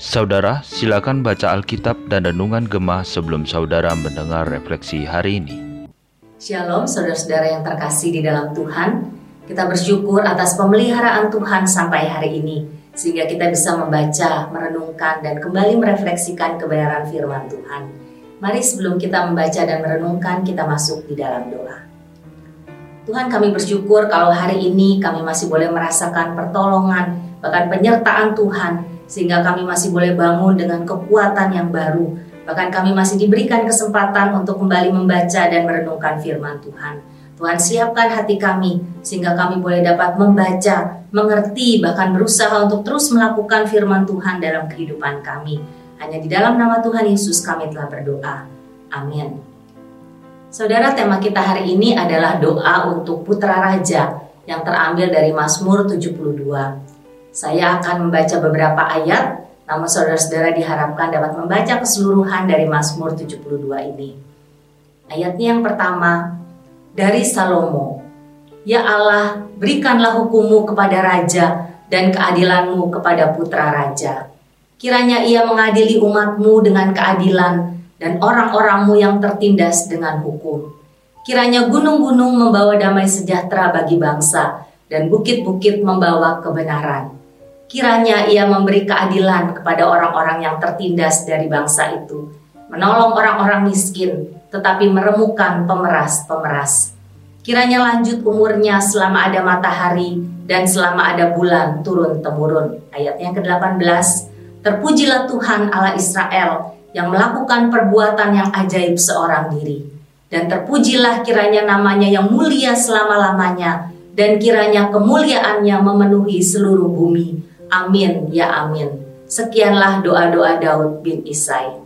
Saudara, silakan baca Alkitab dan Renungan Gemah sebelum saudara mendengar refleksi hari ini. Shalom saudara-saudara yang terkasih di dalam Tuhan. Kita bersyukur atas pemeliharaan Tuhan sampai hari ini. Sehingga kita bisa membaca, merenungkan, dan kembali merefleksikan kebenaran firman Tuhan. Mari sebelum kita membaca dan merenungkan, kita masuk di dalam doa. Tuhan kami bersyukur kalau hari ini kami masih boleh merasakan pertolongan, bahkan penyertaan Tuhan sehingga kami masih boleh bangun dengan kekuatan yang baru. Bahkan kami masih diberikan kesempatan untuk kembali membaca dan merenungkan firman Tuhan. Tuhan siapkan hati kami sehingga kami boleh dapat membaca, mengerti, bahkan berusaha untuk terus melakukan firman Tuhan dalam kehidupan kami. Hanya di dalam nama Tuhan Yesus kami telah berdoa. Amin. Saudara, tema kita hari ini adalah doa untuk putra raja yang terambil dari Mazmur 72. Saya akan membaca beberapa ayat, namun saudara-saudara diharapkan dapat membaca keseluruhan dari Mazmur 72 ini. Ayatnya yang pertama, dari Salomo. Ya Allah, berikanlah hukummu kepada raja dan keadilanmu kepada putra raja. Kiranya ia mengadili umatmu dengan keadilan dan orang-orangmu yang tertindas dengan hukum. Kiranya gunung-gunung membawa damai sejahtera bagi bangsa dan bukit-bukit membawa kebenaran. Kiranya ia memberi keadilan kepada orang-orang yang tertindas dari bangsa itu, menolong orang-orang miskin, tetapi meremukan pemeras-pemeras. Kiranya lanjut umurnya selama ada matahari dan selama ada bulan turun-temurun. Ayat yang ke-18, Terpujilah Tuhan Allah Israel yang melakukan perbuatan yang ajaib seorang diri. Dan terpujilah kiranya namanya yang mulia selama-lamanya dan kiranya kemuliaannya memenuhi seluruh bumi Amin ya amin. Sekianlah doa-doa Daud bin Isai.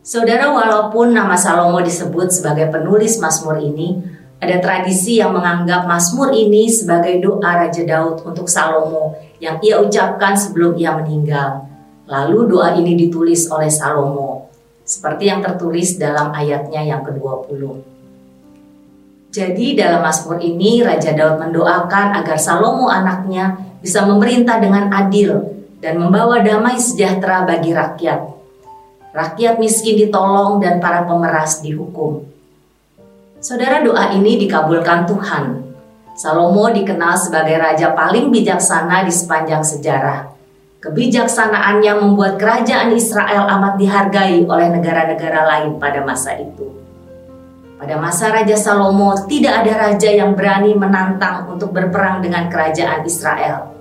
Saudara, walaupun nama Salomo disebut sebagai penulis Mazmur ini, ada tradisi yang menganggap Mazmur ini sebagai doa Raja Daud untuk Salomo yang ia ucapkan sebelum ia meninggal. Lalu doa ini ditulis oleh Salomo, seperti yang tertulis dalam ayatnya yang ke-20. Jadi dalam Mazmur ini Raja Daud mendoakan agar Salomo anaknya bisa memerintah dengan adil dan membawa damai sejahtera bagi rakyat. Rakyat miskin ditolong dan para pemeras dihukum. Saudara doa ini dikabulkan Tuhan. Salomo dikenal sebagai raja paling bijaksana di sepanjang sejarah. Kebijaksanaannya membuat kerajaan Israel amat dihargai oleh negara-negara lain pada masa itu. Pada masa Raja Salomo, tidak ada raja yang berani menantang untuk berperang dengan kerajaan Israel.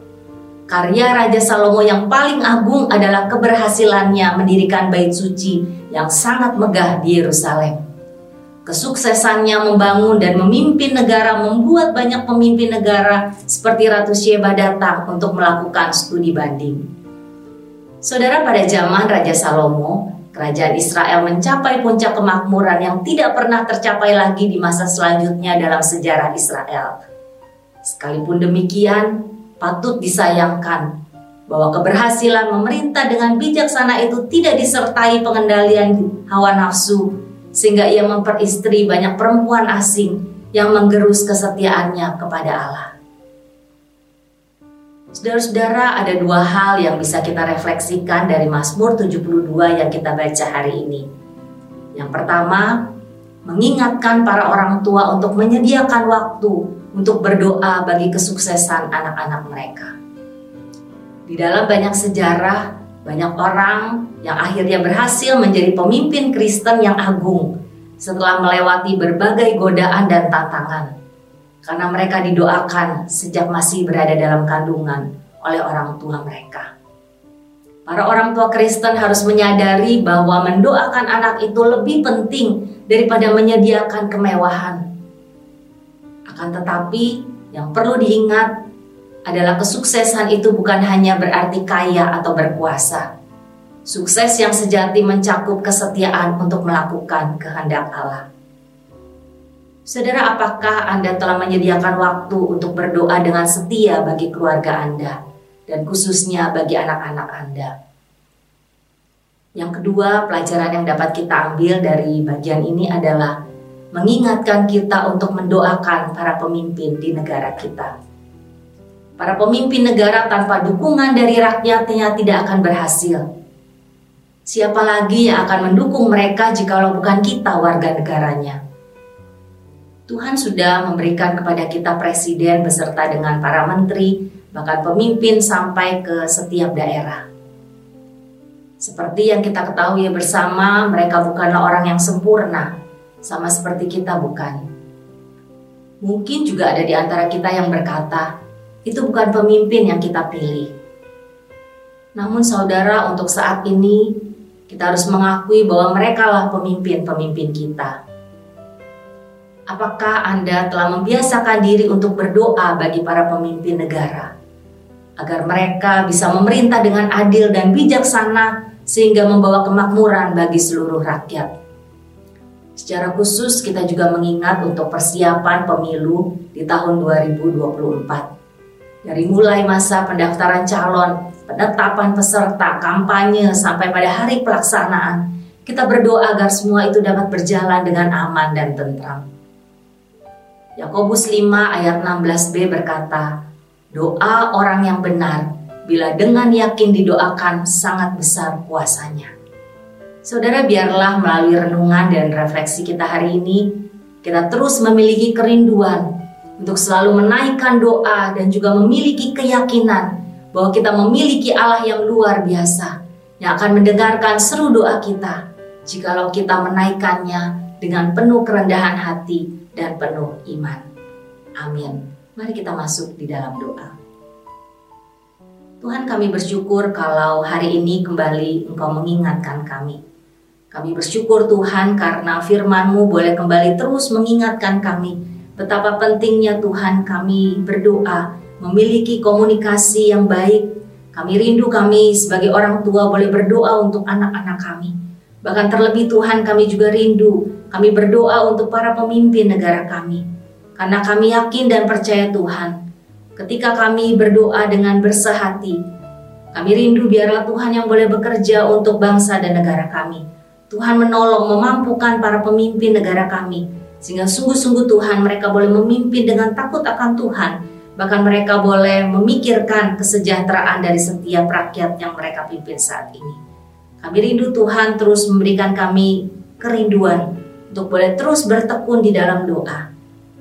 Karya Raja Salomo yang paling agung adalah keberhasilannya mendirikan bait suci yang sangat megah di Yerusalem. Kesuksesannya membangun dan memimpin negara membuat banyak pemimpin negara seperti Ratu Sheba datang untuk melakukan studi banding. Saudara pada zaman Raja Salomo, Kerajaan Israel mencapai puncak kemakmuran yang tidak pernah tercapai lagi di masa selanjutnya dalam sejarah Israel. Sekalipun demikian, patut disayangkan bahwa keberhasilan memerintah dengan bijaksana itu tidak disertai pengendalian hawa nafsu, sehingga ia memperistri banyak perempuan asing yang menggerus kesetiaannya kepada Allah. Saudara-saudara, ada dua hal yang bisa kita refleksikan dari Mazmur 72 yang kita baca hari ini. Yang pertama, mengingatkan para orang tua untuk menyediakan waktu untuk berdoa bagi kesuksesan anak-anak mereka. Di dalam banyak sejarah, banyak orang yang akhirnya berhasil menjadi pemimpin Kristen yang agung setelah melewati berbagai godaan dan tantangan karena mereka didoakan sejak masih berada dalam kandungan oleh orang tua mereka. Para orang tua Kristen harus menyadari bahwa mendoakan anak itu lebih penting daripada menyediakan kemewahan. Akan tetapi, yang perlu diingat adalah kesuksesan itu bukan hanya berarti kaya atau berkuasa. Sukses yang sejati mencakup kesetiaan untuk melakukan kehendak Allah. Saudara, apakah Anda telah menyediakan waktu untuk berdoa dengan setia bagi keluarga Anda dan khususnya bagi anak-anak Anda? Yang kedua, pelajaran yang dapat kita ambil dari bagian ini adalah mengingatkan kita untuk mendoakan para pemimpin di negara kita. Para pemimpin negara tanpa dukungan dari rakyatnya tidak akan berhasil. Siapa lagi yang akan mendukung mereka jikalau bukan kita warga negaranya? Tuhan sudah memberikan kepada kita presiden beserta dengan para menteri, bahkan pemimpin sampai ke setiap daerah. Seperti yang kita ketahui bersama, mereka bukanlah orang yang sempurna, sama seperti kita bukan. Mungkin juga ada di antara kita yang berkata, itu bukan pemimpin yang kita pilih. Namun saudara, untuk saat ini kita harus mengakui bahwa mereka lah pemimpin-pemimpin kita. Apakah Anda telah membiasakan diri untuk berdoa bagi para pemimpin negara? Agar mereka bisa memerintah dengan adil dan bijaksana sehingga membawa kemakmuran bagi seluruh rakyat. Secara khusus kita juga mengingat untuk persiapan pemilu di tahun 2024 dari mulai masa pendaftaran calon, penetapan peserta, kampanye, sampai pada hari pelaksanaan, kita berdoa agar semua itu dapat berjalan dengan aman dan tentram. Yakobus 5 ayat 16b berkata, Doa orang yang benar bila dengan yakin didoakan sangat besar kuasanya. Saudara biarlah melalui renungan dan refleksi kita hari ini, kita terus memiliki kerinduan untuk selalu menaikkan doa dan juga memiliki keyakinan bahwa kita memiliki Allah yang luar biasa yang akan mendengarkan seru doa kita jikalau kita menaikkannya dengan penuh kerendahan hati dan penuh iman. Amin. Mari kita masuk di dalam doa. Tuhan kami bersyukur kalau hari ini kembali Engkau mengingatkan kami. Kami bersyukur Tuhan karena firman-Mu boleh kembali terus mengingatkan kami Betapa pentingnya Tuhan kami berdoa, memiliki komunikasi yang baik. Kami rindu kami sebagai orang tua boleh berdoa untuk anak-anak kami. Bahkan terlebih Tuhan kami juga rindu, kami berdoa untuk para pemimpin negara kami. Karena kami yakin dan percaya Tuhan, ketika kami berdoa dengan bersehati, kami rindu biarlah Tuhan yang boleh bekerja untuk bangsa dan negara kami. Tuhan menolong, memampukan para pemimpin negara kami sehingga sungguh-sungguh Tuhan mereka boleh memimpin dengan takut akan Tuhan. Bahkan mereka boleh memikirkan kesejahteraan dari setiap rakyat yang mereka pimpin saat ini. Kami rindu Tuhan terus memberikan kami kerinduan untuk boleh terus bertekun di dalam doa.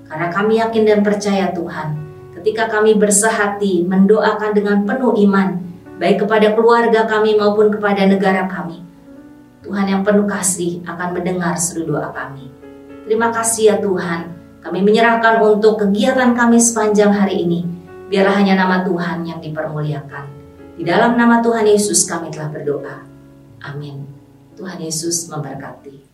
Karena kami yakin dan percaya Tuhan, ketika kami bersehati mendoakan dengan penuh iman, baik kepada keluarga kami maupun kepada negara kami, Tuhan yang penuh kasih akan mendengar seluruh doa kami. Terima kasih ya Tuhan. Kami menyerahkan untuk kegiatan kami sepanjang hari ini. Biarlah hanya nama Tuhan yang dipermuliakan. Di dalam nama Tuhan Yesus kami telah berdoa. Amin. Tuhan Yesus memberkati.